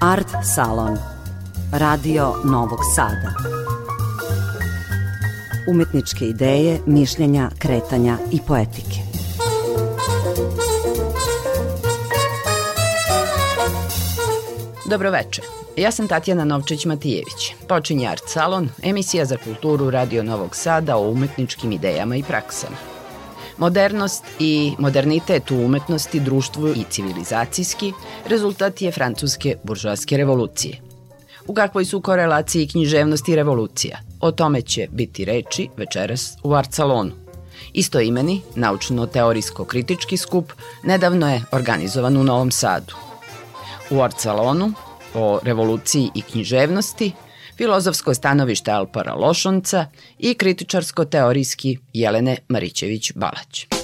Art Salon Radio Novog Sada Umetničke ideje, mišljenja, kretanja i poetike Dobroveče. Ja sam Tatjana Novčić-Matijević. Počinje Art Salon, emisija za kulturu Radio Novog Sada o umetničkim idejama i praksama. Modernost i modernitet u umetnosti, društvu i civilizacijski rezultat je francuske buržoaske revolucije. U kakvoj su korelaciji književnost i revolucija? O tome će biti reči večeras u Art Salonu. Istoimeni, naučno-teorijsko-kritički skup, nedavno je organizovan u Novom Sadu. U Art Salonu o revoluciji i književnosti, filozofsko stanovište Alpara Lošonca i kritičarsko-teorijski Jelene Marićević-Balać.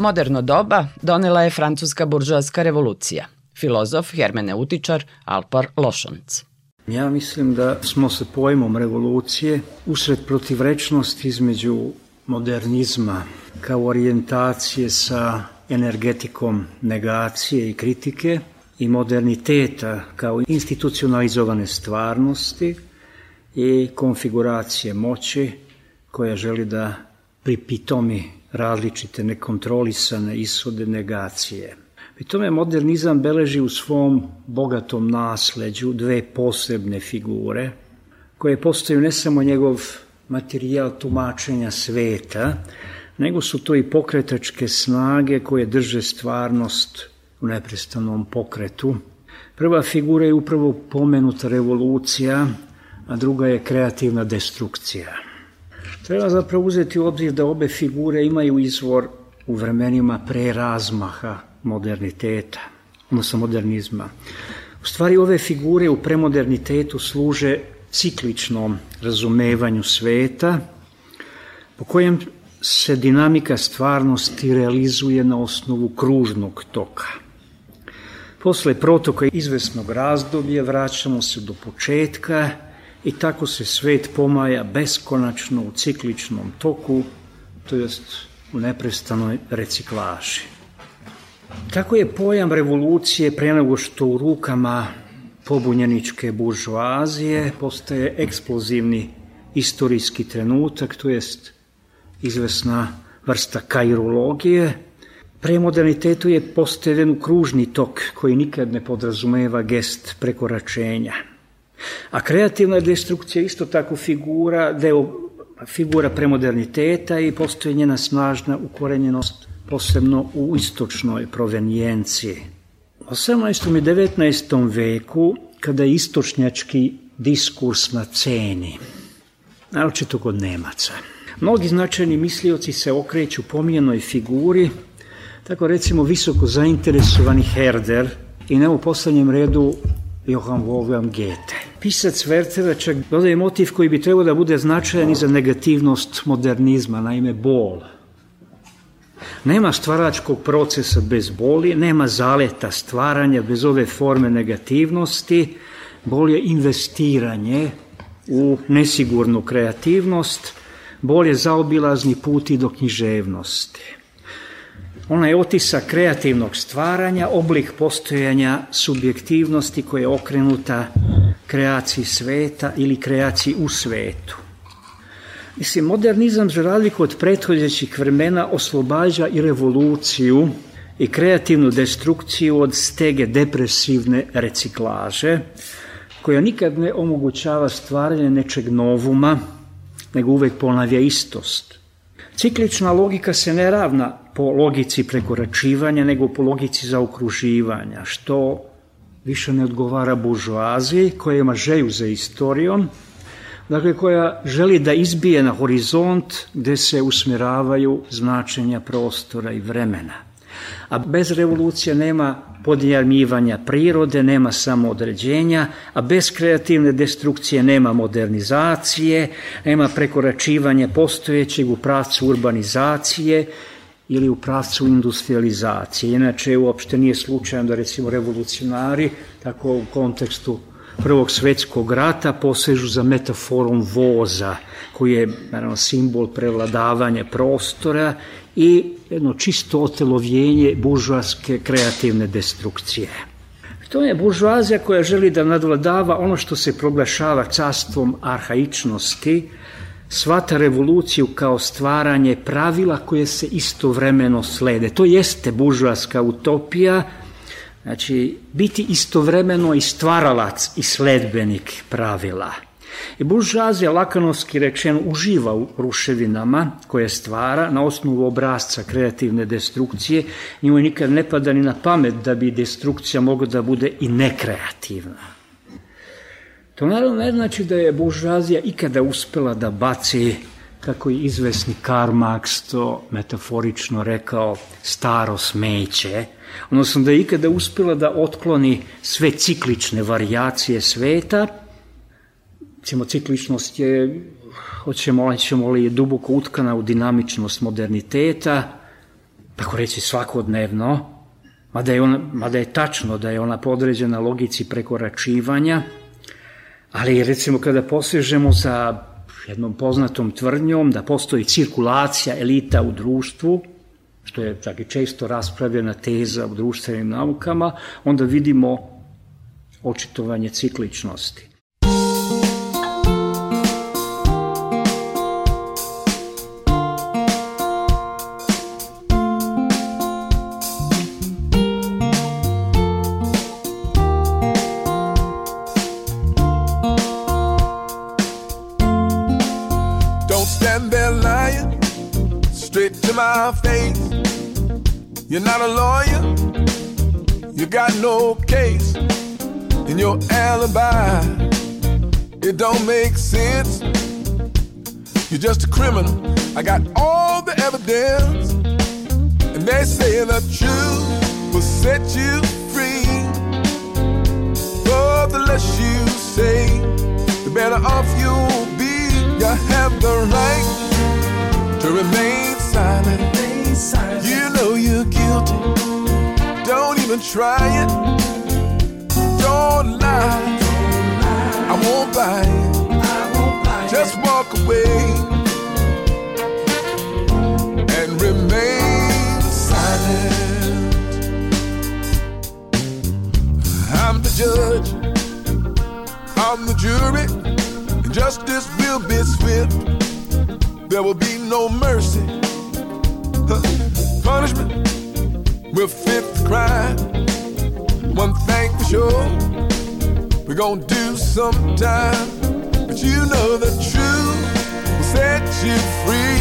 Moderno doba donela je francuska buržoaska revolucija. Filozof, hermeneutičar Alpar Lošonc. Ja mislim da smo sa pojmom revolucije usred protivrečnosti između modernizma kao orijentacije sa energetikom negacije i kritike i moderniteta kao institucionalizovane stvarnosti i konfiguracije moći koja želi da pripitomi različite nekontrolisane ishode negacije. Pri tome modernizam beleži u svom bogatom nasleđu dve posebne figure koje postaju ne samo njegov materijal tumačenja sveta, nego su to i pokretačke snage koje drže stvarnost u neprestanom pokretu. Prva figura je upravo pomenuta revolucija, a druga je kreativna destrukcija. Treba zapravo uzeti u obzir da obe figure imaju izvor u vremenima pre razmaha moderniteta, odnosno modernizma. U stvari ove figure u premodernitetu služe cikličnom razumevanju sveta, po kojem se dinamika stvarnosti realizuje na osnovu kružnog toka. Posle protoka izvesnog razdoblja vraćamo se do početka i tako se svet pomaja beskonačno u cikličnom toku, to jest u neprestanoj reciklaži. Tako je pojam revolucije pre nego što u rukama pobunjeničke buržoazije postaje eksplozivni istorijski trenutak, to jest izvesna vrsta kairologije. Pre modernitetu je postavljen u kružni tok koji nikad ne podrazumeva gest prekoračenja. A kreativna destrukcija isto tako figura, deo figura premoderniteta i postoji njena snažna ukorenjenost posebno u istočnoj provenijenciji. U 18. i 19. veku, kada je istočnjački diskurs na ceni, naročito kod Nemaca, mnogi značajni mislioci se okreću pomijenoj figuri, tako recimo visoko zainteresovani Herder i ne u poslednjem redu Johann Wolfgang Goethe. Pisac Wertera čak dodaje motiv koji bi trebao da bude značajan i za negativnost modernizma, naime bol. Nema stvaračkog procesa bez boli, nema zaleta stvaranja bez ove forme negativnosti, bol je investiranje u nesigurnu kreativnost, bol je zaobilazni put i do književnosti. Ona je otisak kreativnog stvaranja, oblik postojanja subjektivnosti koja je okrenuta kreaciji sveta ili kreaciji u svetu. Mislim, modernizam za razliku od prethodjećih vremena oslobađa i revoluciju i kreativnu destrukciju od stege depresivne reciklaže, koja nikad ne omogućava stvaranje nečeg novuma, nego uvek ponavlja istost. Ciklična logika se ne ravna po logici prekoračivanja, nego po logici zaokruživanja, što više ne odgovara buržoaziji koja ima želju za istorijom, dakle koja želi da izbije na horizont gde se usmeravaju značenja prostora i vremena. A bez revolucije nema podjarmivanja prirode, nema samoodređenja, a bez kreativne destrukcije nema modernizacije, nema prekoračivanja postojećeg u pravcu urbanizacije ili u pravcu industrializacije. Inače, uopšte nije slučajno da recimo revolucionari, tako u kontekstu Prvog svetskog rata posežu za metaforom voza, koji je naravno simbol prevladavanja prostora i jedno čisto otelovljenje buržoaske kreativne destrukcije. To je buržoazija koja želi da nadvladava ono što se proglašava castvom arhaičnosti, svata revoluciju kao stvaranje pravila koje se istovremeno slede. To jeste buržoaska utopija, znači biti istovremeno i stvaralac i sledbenik pravila – I buržazija, lakanovski rečen, uživa u ruševinama koje stvara na osnovu obrazca kreativne destrukcije. Njoj nikad ne pada ni na pamet da bi destrukcija mogla da bude i nekreativna. To naravno ne znači da je buržazija ikada uspela da baci kako je izvesni Karl Marx to metaforično rekao, staro smeće, odnosno da je ikada uspela da otkloni sve ciklične varijacije sveta, recimo cikličnost je, hoćemo, ćemo li, je duboko utkana u dinamičnost moderniteta, tako reći svakodnevno, mada je, ona, mada je tačno da je ona podređena logici prekoračivanja, ali recimo kada posežemo za jednom poznatom tvrdnjom da postoji cirkulacija elita u društvu, što je čak i često raspravljena teza u društvenim naukama, onda vidimo očitovanje cikličnosti. No alibi. It don't make sense. You're just a criminal. I got all the evidence. And they say the truth will set you free. But the less you say, the better off you'll be. You have the right to remain silent. You know you're guilty. Don't even try it. Don't lie. I won't buy it. Just walk away and remain silent. I'm the judge. I'm the jury. Justice will be swift. There will be no mercy. Punishment will fit the crime. One thing for sure, we're gonna do sometime. But you know the truth will set you free.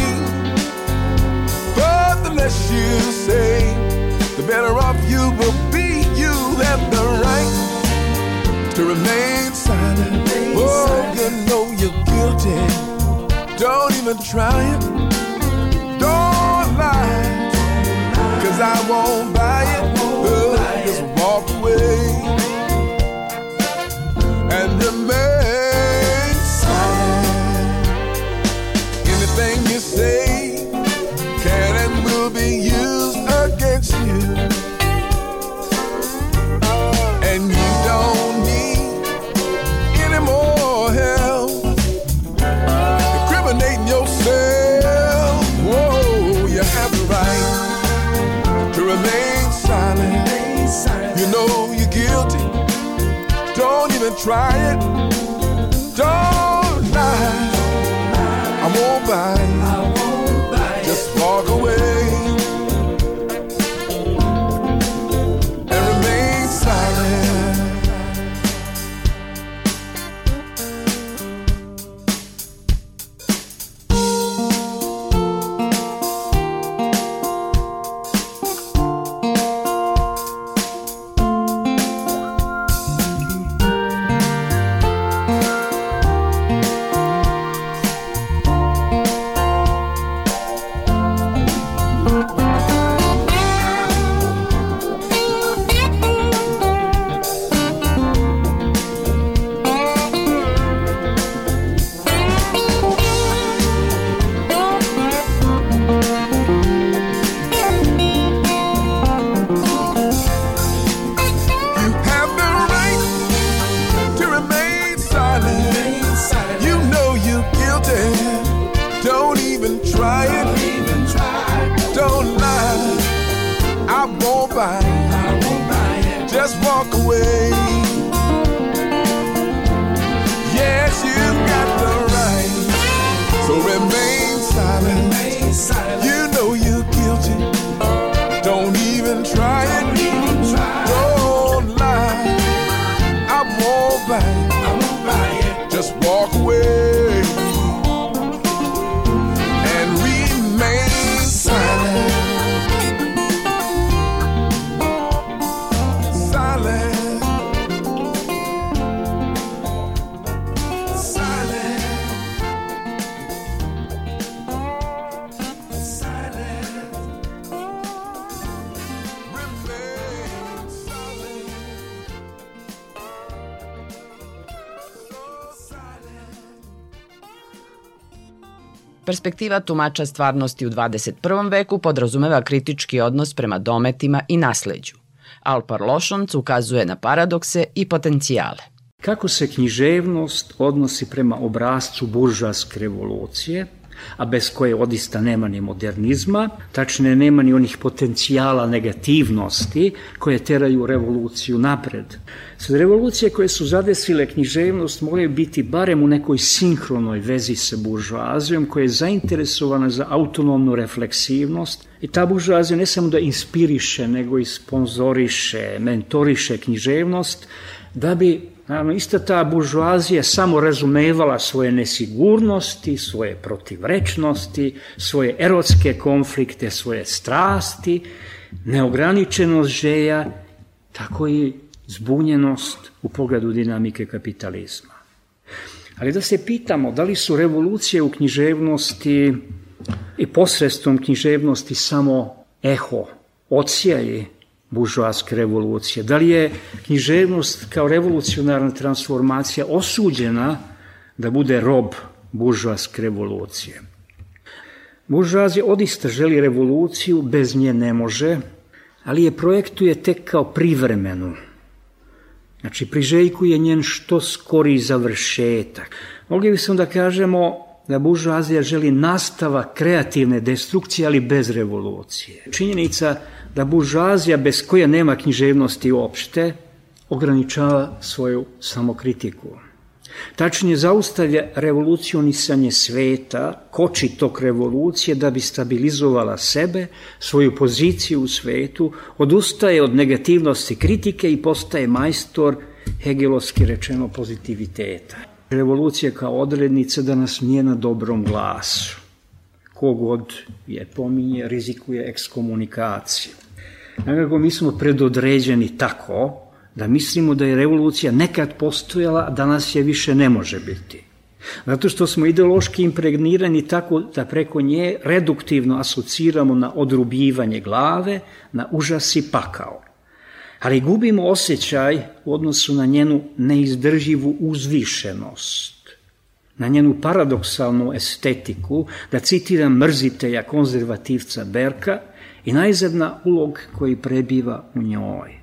But the less you say, the better off you will be. You have the right to remain silent. Oh, you know you're guilty. Don't even try it. Don't lie. Cause I won't buy Perspektiva tumača stvarnosti u 21. veku podrazumeva kritički odnos prema dometima i nasleđu. Alpar Lošonc ukazuje na paradokse i potencijale. Kako se književnost odnosi prema obrazcu buržarske revolucije, a bez koje odista nema ni modernizma, tačne nema ni onih potencijala negativnosti koje teraju revoluciju napred. Sve revolucije koje su zadesile književnost moraju biti barem u nekoj sinhronoj vezi sa buržoazijom koja je zainteresovana za autonomnu refleksivnost i ta buržoazija ne samo da inspiriše, nego i sponzoriše, mentoriše književnost, da bi Naravno, ista ta buržoazija samo razumevala svoje nesigurnosti, svoje protivrečnosti, svoje erotske konflikte, svoje strasti, neograničenost želja, tako i zbunjenost u pogledu dinamike kapitalizma. Ali da se pitamo da li su revolucije u književnosti i posredstvom književnosti samo eho, ocijaji buržoaske revolucije. Da li je književnost kao revolucionarna transformacija osuđena da bude rob buržoaske revolucije? Buržoazija odista želi revoluciju, bez nje ne može, ali je projektuje tek kao privremenu. Znači, priželjkuje njen što skori završetak. Mogli bismo da kažemo da buržoazija želi nastava kreativne destrukcije, ali bez revolucije. Činjenica da buržoazija bez koje nema književnosti uopšte ograničava svoju samokritiku. Tačnije zaustavlja revolucionisanje sveta, koči tok revolucije da bi stabilizovala sebe, svoju poziciju u svetu, odustaje od negativnosti kritike i postaje majstor hegelovski rečeno pozitiviteta. Revolucija kao odrednica da nas nije na dobrom glasu. Kogod je pominje, rizikuje ekskomunikaciju. Nekako mi smo predodređeni tako da mislimo da je revolucija nekad postojala, a danas je više ne može biti. Zato što smo ideološki impregnirani tako da preko nje reduktivno asociramo na odrubivanje glave, na užas i pakao. Ali gubimo osjećaj u odnosu na njenu neizdrživu uzvišenost, na njenu paradoksalnu estetiku, da citiram mrziteja konzervativca Berka, i najzadna ulog koji prebiva u njoj.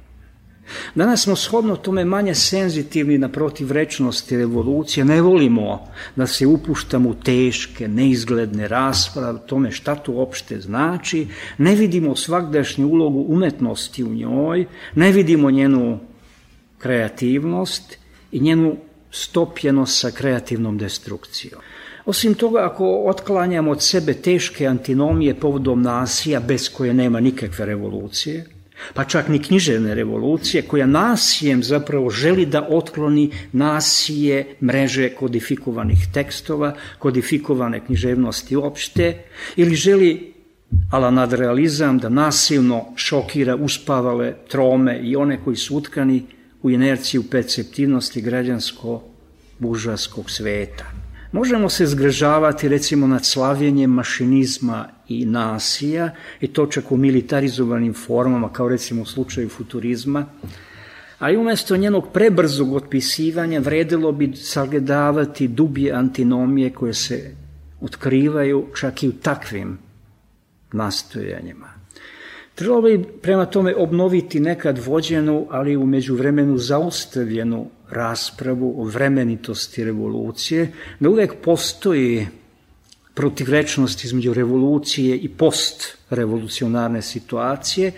Danas smo shodno tome manje senzitivni na protivrečnosti revolucije, ne volimo da se upuštamo u teške, neizgledne rasprave o tome šta to uopšte znači, ne vidimo svakdašnju ulogu umetnosti u njoj, ne vidimo njenu kreativnost i njenu stopljenost sa kreativnom destrukcijom. Osim toga, ako otklanjamo od sebe teške antinomije povodom nasija bez koje nema nikakve revolucije, pa čak ni književne revolucije, koja nasijem zapravo želi da otkloni nasije mreže kodifikovanih tekstova, kodifikovane književnosti opšte, ili želi ala nadrealizam da nasilno šokira uspavale trome i one koji su utkani u inerciju perceptivnosti građansko-buržarskog sveta. Možemo se zgražavati recimo nad slavljenjem mašinizma i nasija i to čak u militarizovanim formama kao recimo u slučaju futurizma, ali umesto njenog prebrzog otpisivanja vredilo bi sagledavati dublje antinomije koje se otkrivaju čak i u takvim nastojanjima. Trebalo bi prema tome obnoviti nekad vođenu, ali u međuvremenu zaustavljenu raspravu o vremenitosti revolucije, da uvek postoji protivrečnost između revolucije i postrevolucionarne situacije,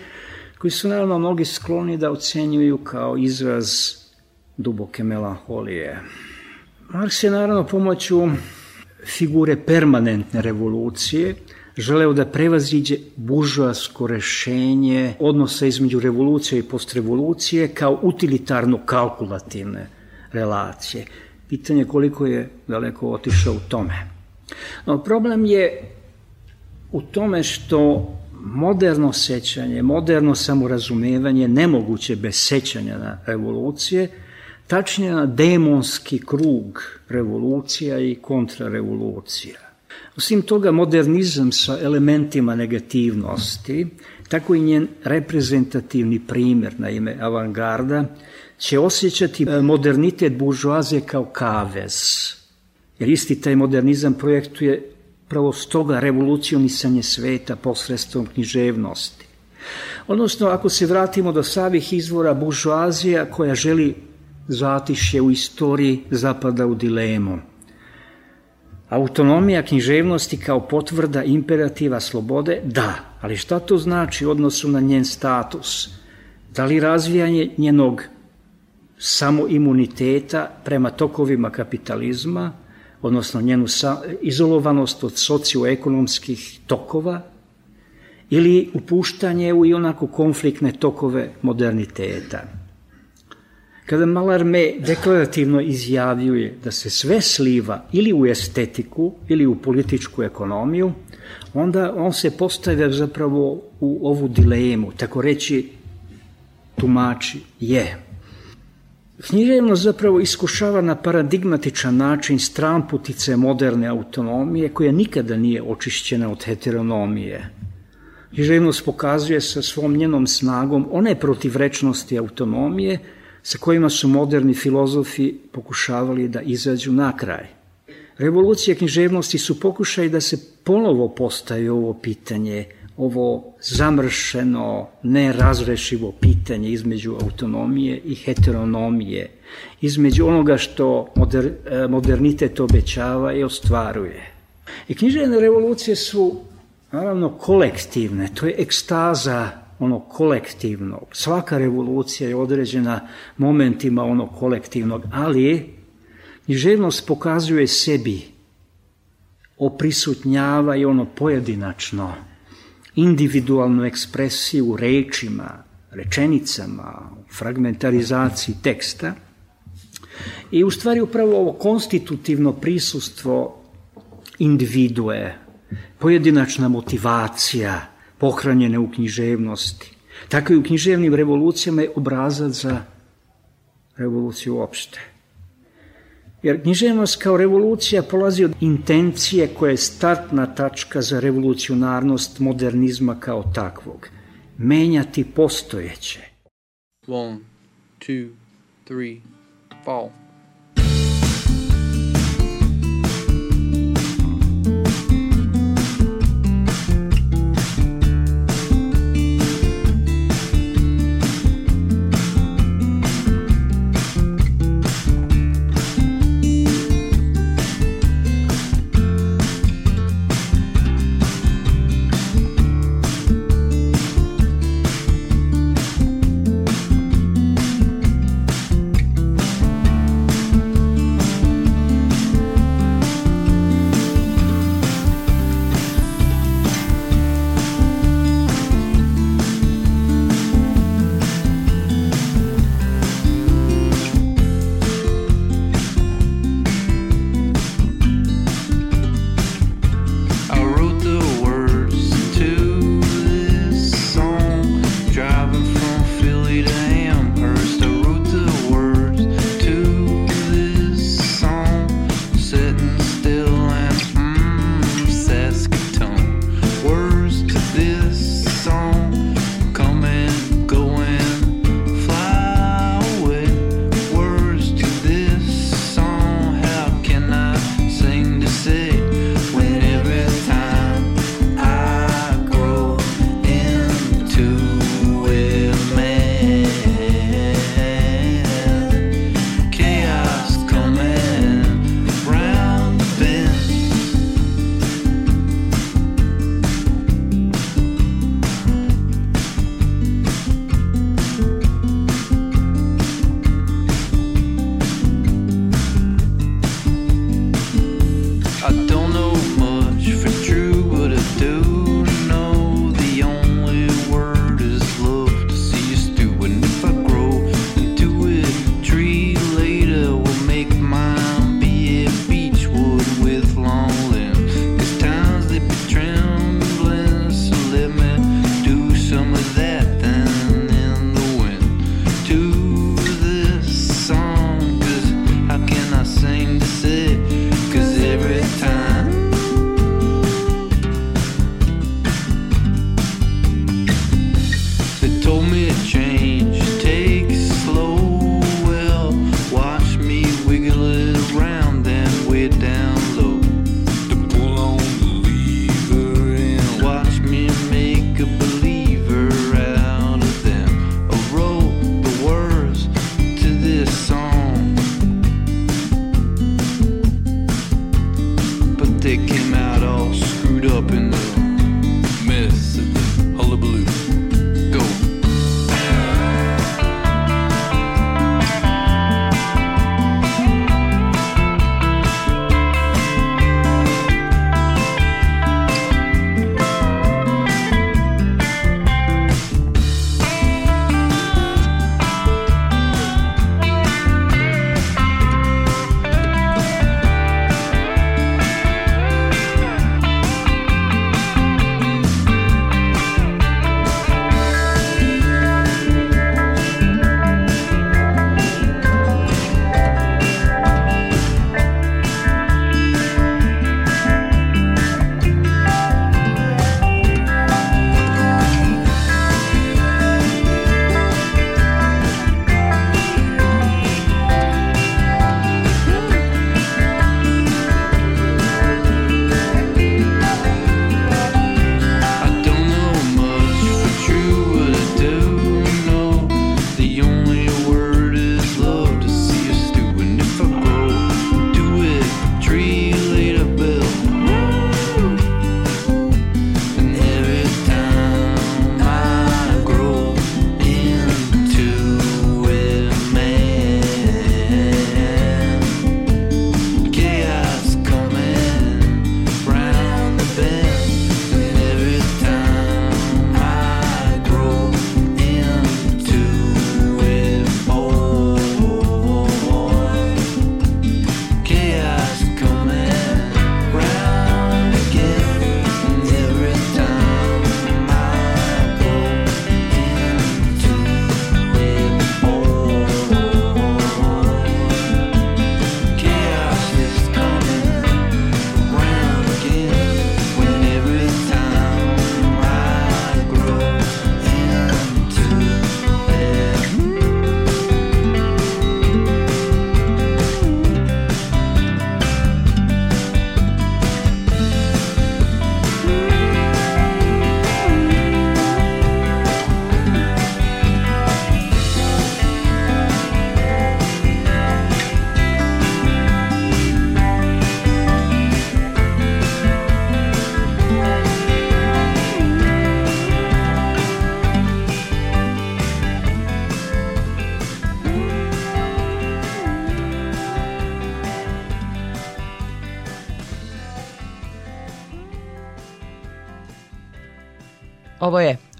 koji su naravno mnogi skloni da ocenjuju kao izraz duboke melanholije. Marks je naravno pomoću figure permanentne revolucije želeo da prevaziđe buržoasko rešenje odnosa između revolucije i postrevolucije kao utilitarno-kalkulativne relacije. Pitanje koliko je daleko otišao u tome. No, problem je u tome što moderno sećanje, moderno samorazumevanje nemoguće bez sećanja na revolucije, tačnije na demonski krug revolucija i kontrarevolucija. Osim toga, modernizam sa elementima negativnosti, tako i njen reprezentativni primjer, na ime avangarda, će osjećati e, modernitet buržoazije kao kavez. Jer isti taj modernizam projektuje pravo stoga revolucionisanje sveta posredstvom književnosti. Odnosno, ako se vratimo do savih izvora buržoazija koja želi zatišje u istoriji zapada u dilemu. Autonomija književnosti kao potvrda imperativa slobode, da, ali šta to znači u odnosu na njen status? Da li razvijanje njenog samoimuniteta prema tokovima kapitalizma, odnosno njenu izolovanost od socioekonomskih tokova, ili upuštanje u i onako konfliktne tokove moderniteta. Kada Malarme deklarativno izjavljuje da se sve sliva ili u estetiku ili u političku ekonomiju, onda on se postavlja zapravo u ovu dilemu, tako reći tumači je. Književnost zapravo iskušava na paradigmatičan način stramputice moderne autonomije koja nikada nije očišćena od heteronomije. Književnost pokazuje sa svom njenom snagom one protivrečnosti autonomije sa kojima su moderni filozofi pokušavali da izađu na kraj. Revolucija književnosti su pokušaj da se ponovo postaje ovo pitanje – ovo zamršeno, nerazrešivo pitanje između autonomije i heteronomije, između onoga što moder, modernitet obećava i ostvaruje. I književne revolucije su naravno kolektivne, to je ekstaza ono kolektivnog. Svaka revolucija je određena momentima ono kolektivnog, ali književnost pokazuje sebi, oprisutnjava i ono pojedinačno, individualnu ekspresiju rečima, rečenicama, fragmentarizaciji teksta i u stvari upravo ovo konstitutivno prisustvo individue, pojedinačna motivacija pohranjene u književnosti. Tako i u književnim revolucijama je obrazac za revoluciju uopšte. Jer književnost kao revolucija polazi od intencije koja je startna tačka za revolucionarnost modernizma kao takvog. Menjati postojeće. One, two, three, four.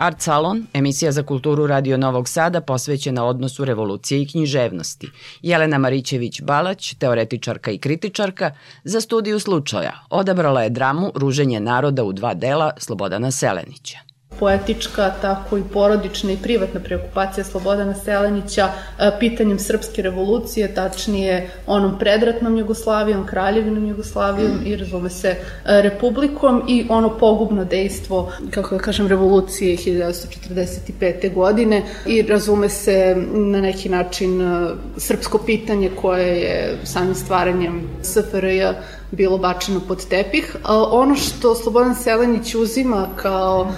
Art Salon, emisija za kulturu Radio Novog Sada posvećena odnosu revolucije i književnosti. Jelena Marićević-Balać, teoretičarka i kritičarka, za studiju slučaja odabrala je dramu Ruženje naroda u dva dela Slobodana Selenića poetička, tako i porodična i privatna preokupacija Slobodana Selenića e, pitanjem srpske revolucije, tačnije onom predratnom Jugoslavijom, kraljevinom Jugoslavijom i razume se e, republikom i ono pogubno dejstvo, kako da kažem, revolucije 1945. godine i razume se na neki način e, srpsko pitanje koje je samim stvaranjem SFRJ bilo bačeno pod tepih. Ono što Slobodan Selenić uzima kao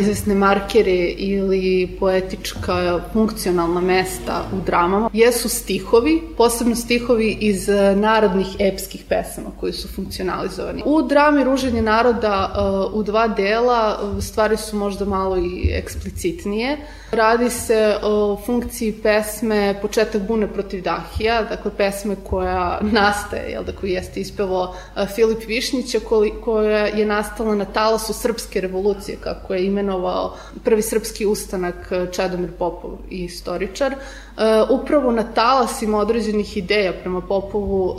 izvesne markere ili poetička funkcionalna mesta u dramama jesu stihovi, posebno stihovi iz narodnih epskih pesama koji su funkcionalizovani. U drami Ruženje naroda u dva dela stvari su možda malo i eksplicitnije. Radi se o funkciji pesme Početak bune protiv Dahija, dakle pesme koja nastaje, jel da koji jeste ispevo Filip Višnjića, koja je nastala na talasu Srpske revolucije, kako je imenovao prvi srpski ustanak Čedomir Popov i istoričar. E, upravo na talasima određenih ideja prema Popovu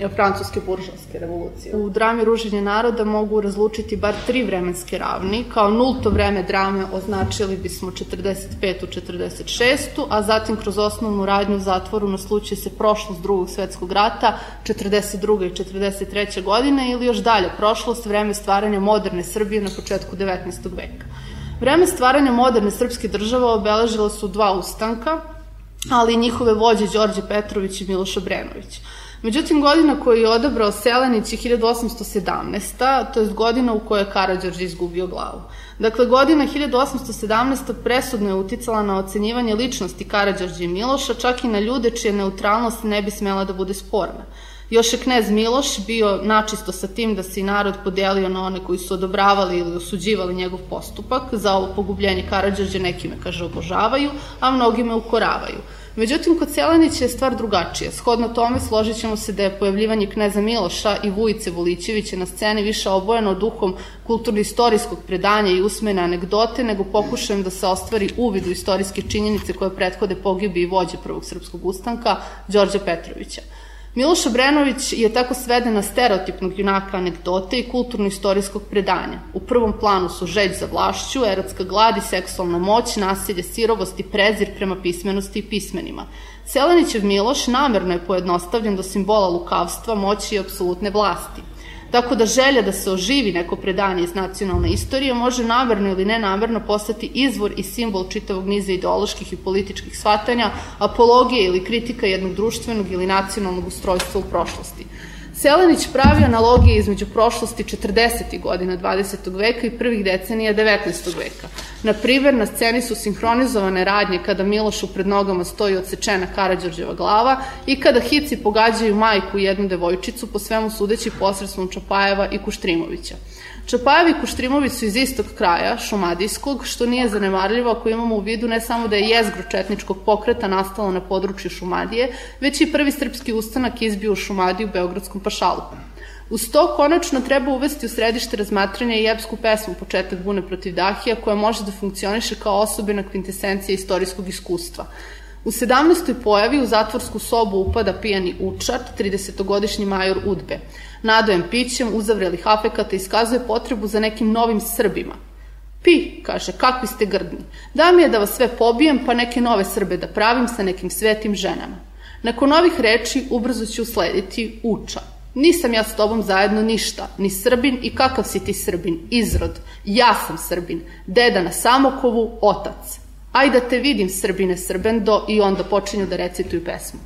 e, francuske buržanske revolucije. U drami Ruženje naroda mogu razlučiti bar tri vremenske ravni. Kao nulto vreme drame označili bismo 45. 46. a zatim kroz osnovnu radnju u zatvoru naslučuje se prošlost drugog svetskog rata 42. i 43. godine ili još dalje prošlost, vreme stvaranja moderne Srbije na početku 19. veka. Vreme stvaranja moderne srpske države obeležila su dva ustanka, ali i njihove vođe Đorđe Petrović i Miloš Obrenović. Međutim, godina koju je odabrao Selenić je 1817. to je godina u kojoj je Karadžorđe izgubio glavu. Dakle, godina 1817. presudno je uticala na ocenjivanje ličnosti Karadžorđe i Miloša, čak i na ljude čije neutralnost ne bi smela da bude sporna. Još je knez Miloš bio načisto sa tim da se i narod podelio na one koji su odobravali ili osuđivali njegov postupak. Za ovo pogubljenje Karadžorđe nekime, kaže, obožavaju, a mnogime ukoravaju. Međutim, kod Selenića je stvar drugačija. Shodno tome složit ćemo se da je pojavljivanje kneza Miloša i Vujice Volićevića na sceni više obojeno duhom kulturno-istorijskog predanja i usmene anegdote, nego pokušajem da se ostvari uvid u istorijske činjenice koje prethode pogibi i vođe Prvog srpskog ustanka, Đorđa Petrovića. Miloš Obrenović je tako sveden na stereotipnog junaka anegdote i kulturno-istorijskog predanja. U prvom planu su žeđ za vlašću, erotska glad i seksualna moć, nasilje, sirovost i prezir prema pismenosti i pismenima. Selenićev Miloš namerno je pojednostavljen do simbola lukavstva, moći i apsolutne vlasti. Tako da želja da se oživi neko predanje iz nacionalne istorije može namerno ili nenamerno postati izvor i simbol čitavog niza ideoloških i političkih shvatanja, apologije ili kritika jednog društvenog ili nacionalnog ustrojstva u prošlosti. Selenić pravi analogije između prošlosti 40. godina 20. veka i prvih decenija 19. veka. Na primer, na sceni su sinhronizovane radnje kada Milošu pred nogama stoji odsečena Karadžorđeva glava i kada hici pogađaju majku i jednu devojčicu, po svemu sudeći posredstvom Čapajeva i Kuštrimovića. Čapajevi i Kuštrimović su iz istog kraja, Šumadijskog, što nije zanemarljivo ako imamo u vidu ne samo da je jezgro četničkog pokreta nastalo na području Šumadije, već i prvi srpski ustanak izbio u Šumadiju u Beogradskom pašaluku. Uz to konačno treba uvesti u središte razmatranja i epsku pesmu Početak bune protiv Dahija koja može da funkcioniše kao osobina kvintesencija istorijskog iskustva. U 17. pojavi u zatvorsku sobu upada pijani učar, 30-godišnji major Udbe. Nadojem pićem, uzavrelih afekata, iskazuje potrebu za nekim novim Srbima. Pi, kaže, kakvi ste grdni. Da mi je da vas sve pobijem, pa neke nove Srbe da pravim sa nekim svetim ženama. Nakon ovih reči ubrzo će uslediti uča. Nisam ja s tobom zajedno ništa, ni Srbin i kakav si ti Srbin, izrod. Ja sam Srbin, deda na Samokovu, otac. Aj da te vidim Srbine Srbendo i onda počinju da recituju pesmu.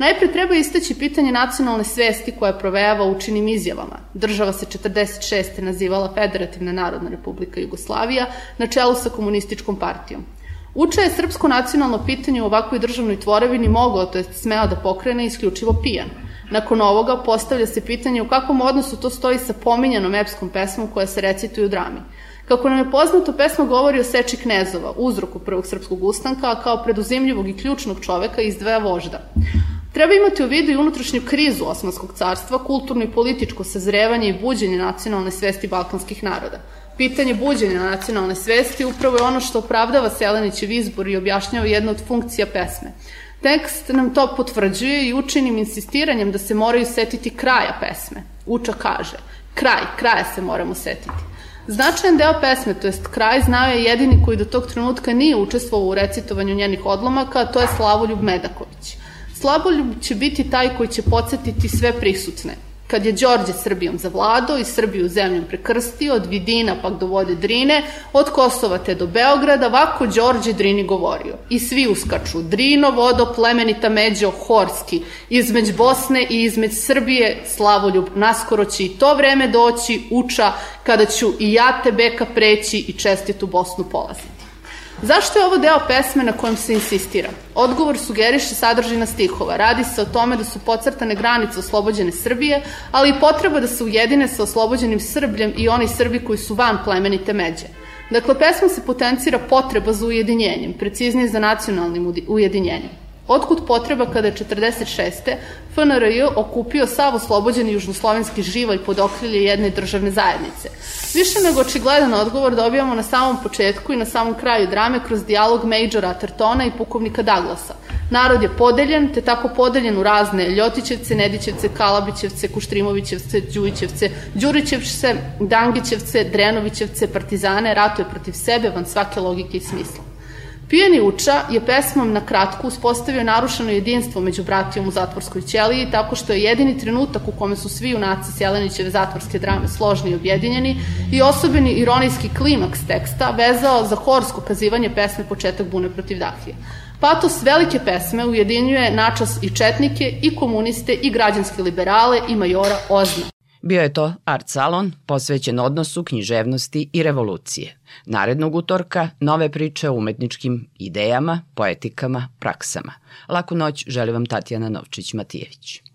Najpre treba istaći pitanje nacionalne svesti koja provejava učinim izjavama. Država se 46. nazivala Federativna narodna republika Jugoslavija na čelu sa komunističkom partijom. Uča je srpsko nacionalno pitanje u ovakvoj državnoj tvorevini mogao, to je smeo da pokrene isključivo pijan. Nakon ovoga postavlja se pitanje u kakvom odnosu to stoji sa pominjanom epskom pesmom koja se recituje u drami. Kako nam je poznato, pesma govori o seči knezova, uzroku prvog srpskog ustanka, a kao preduzimljivog i ključnog čoveka izdvaja vožda. Treba imati u vidu i unutrašnju krizu Osmanskog carstva, kulturno i političko sazrevanje i buđenje nacionalne svesti balkanskih naroda. Pitanje buđenja nacionalne svesti upravo je ono što opravdava Selenićev izbor i objašnjava jedna od funkcija pesme. Tekst nam to potvrđuje i učinim insistiranjem da se moraju setiti kraja pesme. Uča kaže, kraj, kraja se moramo setiti. Značajan deo pesme, to jest kraj, znao je jedini koji do tog trenutka nije učestvovao u recitovanju njenih odlomaka, a to je Slavoljub Medaković. Slavoljub će biti taj koji će podsjetiti sve prisutne – Kad je Đorđe Srbijom zavladao i Srbiju zemljom prekrstio, od Vidina pak do vode Drine, od Kosova te do Beograda, ovako Đorđe Drini govorio. I svi uskaču, Drino, vodo, plemenita međo, Horski, između Bosne i između Srbije, Slavoljub, naskoro će i to vreme doći, uča, kada ću i ja te beka preći i čestitu Bosnu polaziti. Zašto je ovo deo pesme na kojem se insistira? Odgovor sugeriše sadržina stihova. Radi se o tome da su pocrtane granice oslobođene Srbije, ali i potreba da se ujedine sa oslobođenim Srbljem i oni Srbi koji su van plemenite međe. Dakle, pesma se potencira potreba za ujedinjenjem, preciznije za nacionalnim ujedinjenjem. Otkud potreba kada je 46. FNRJ okupio sav oslobođeni južnoslovenski živalj pod okrilje jedne državne zajednice. Više nego očigledan odgovor dobijamo na samom početku i na samom kraju drame kroz dijalog Majora Athertona i pukovnika Douglasa. Narod je podeljen, te tako podeljen u razne Ljotićevce, Nedićevce, Kalabićevce, Kuštrimovićevce, Đujićevce, Đurićevce, Dangićevce, Drenovićevce, partizane, ratuje protiv sebe van svake logike i smisla. Pijeni uča je pesmom na kratku uspostavio narušeno jedinstvo među bratijom u zatvorskoj ćeliji tako što je jedini trenutak u kome su svi junaci Selenićeve zatvorske drame složni i objedinjeni i osobeni ironijski klimaks teksta vezao za horsko kazivanje pesme Početak bune protiv Dahije. Patos velike pesme ujedinjuje načas i četnike, i komuniste, i građanske liberale, i majora Ozna. Bio je to Art Salon posvećen odnosu književnosti i revolucije. Narednog utorka nove priče o umetničkim idejama, poetikama, praksama. Laku noć želi vam Tatjana Novčić-Matijević.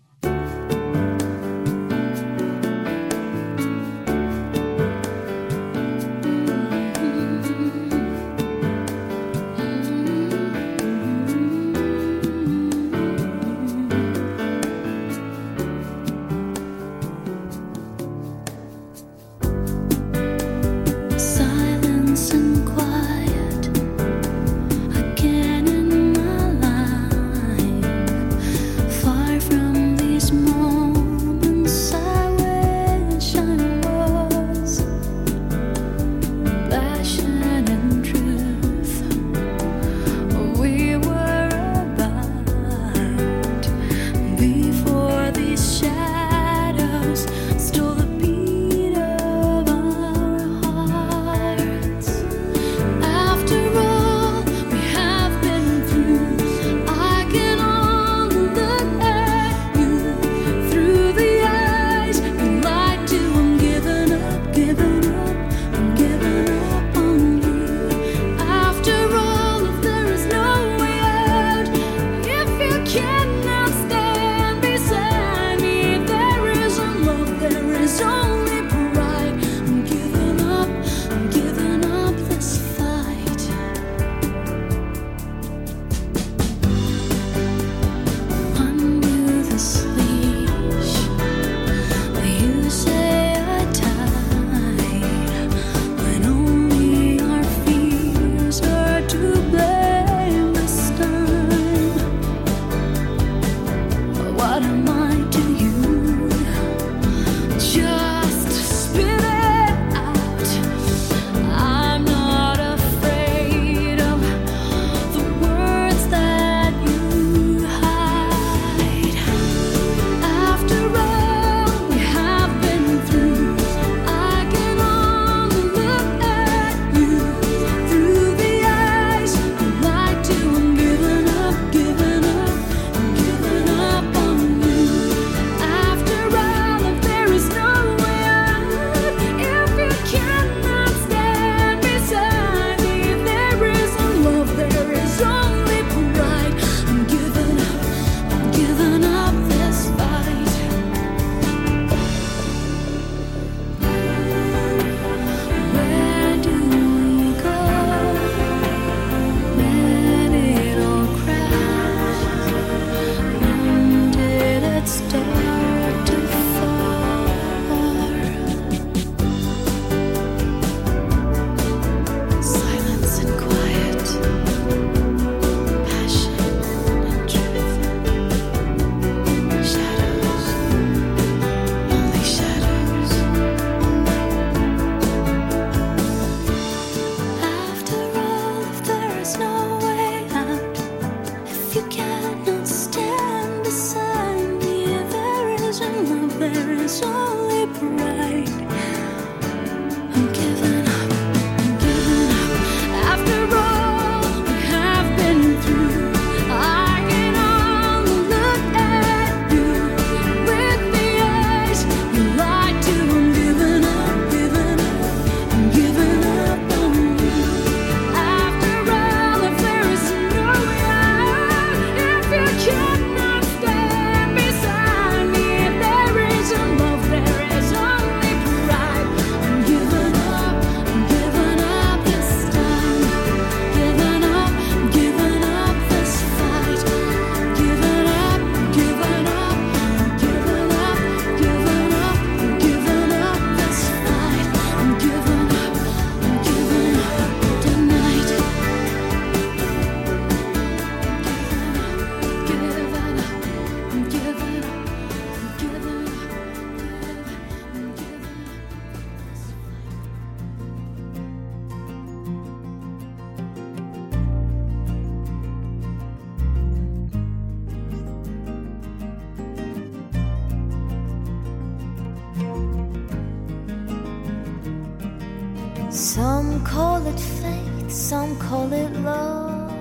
Some call it faith, some call it love.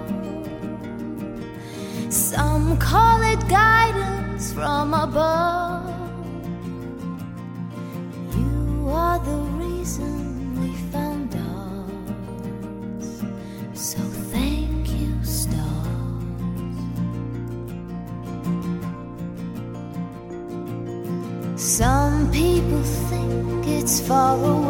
Some call it guidance from above. You are the reason we found us. So thank you, stars. Some people think it's far away.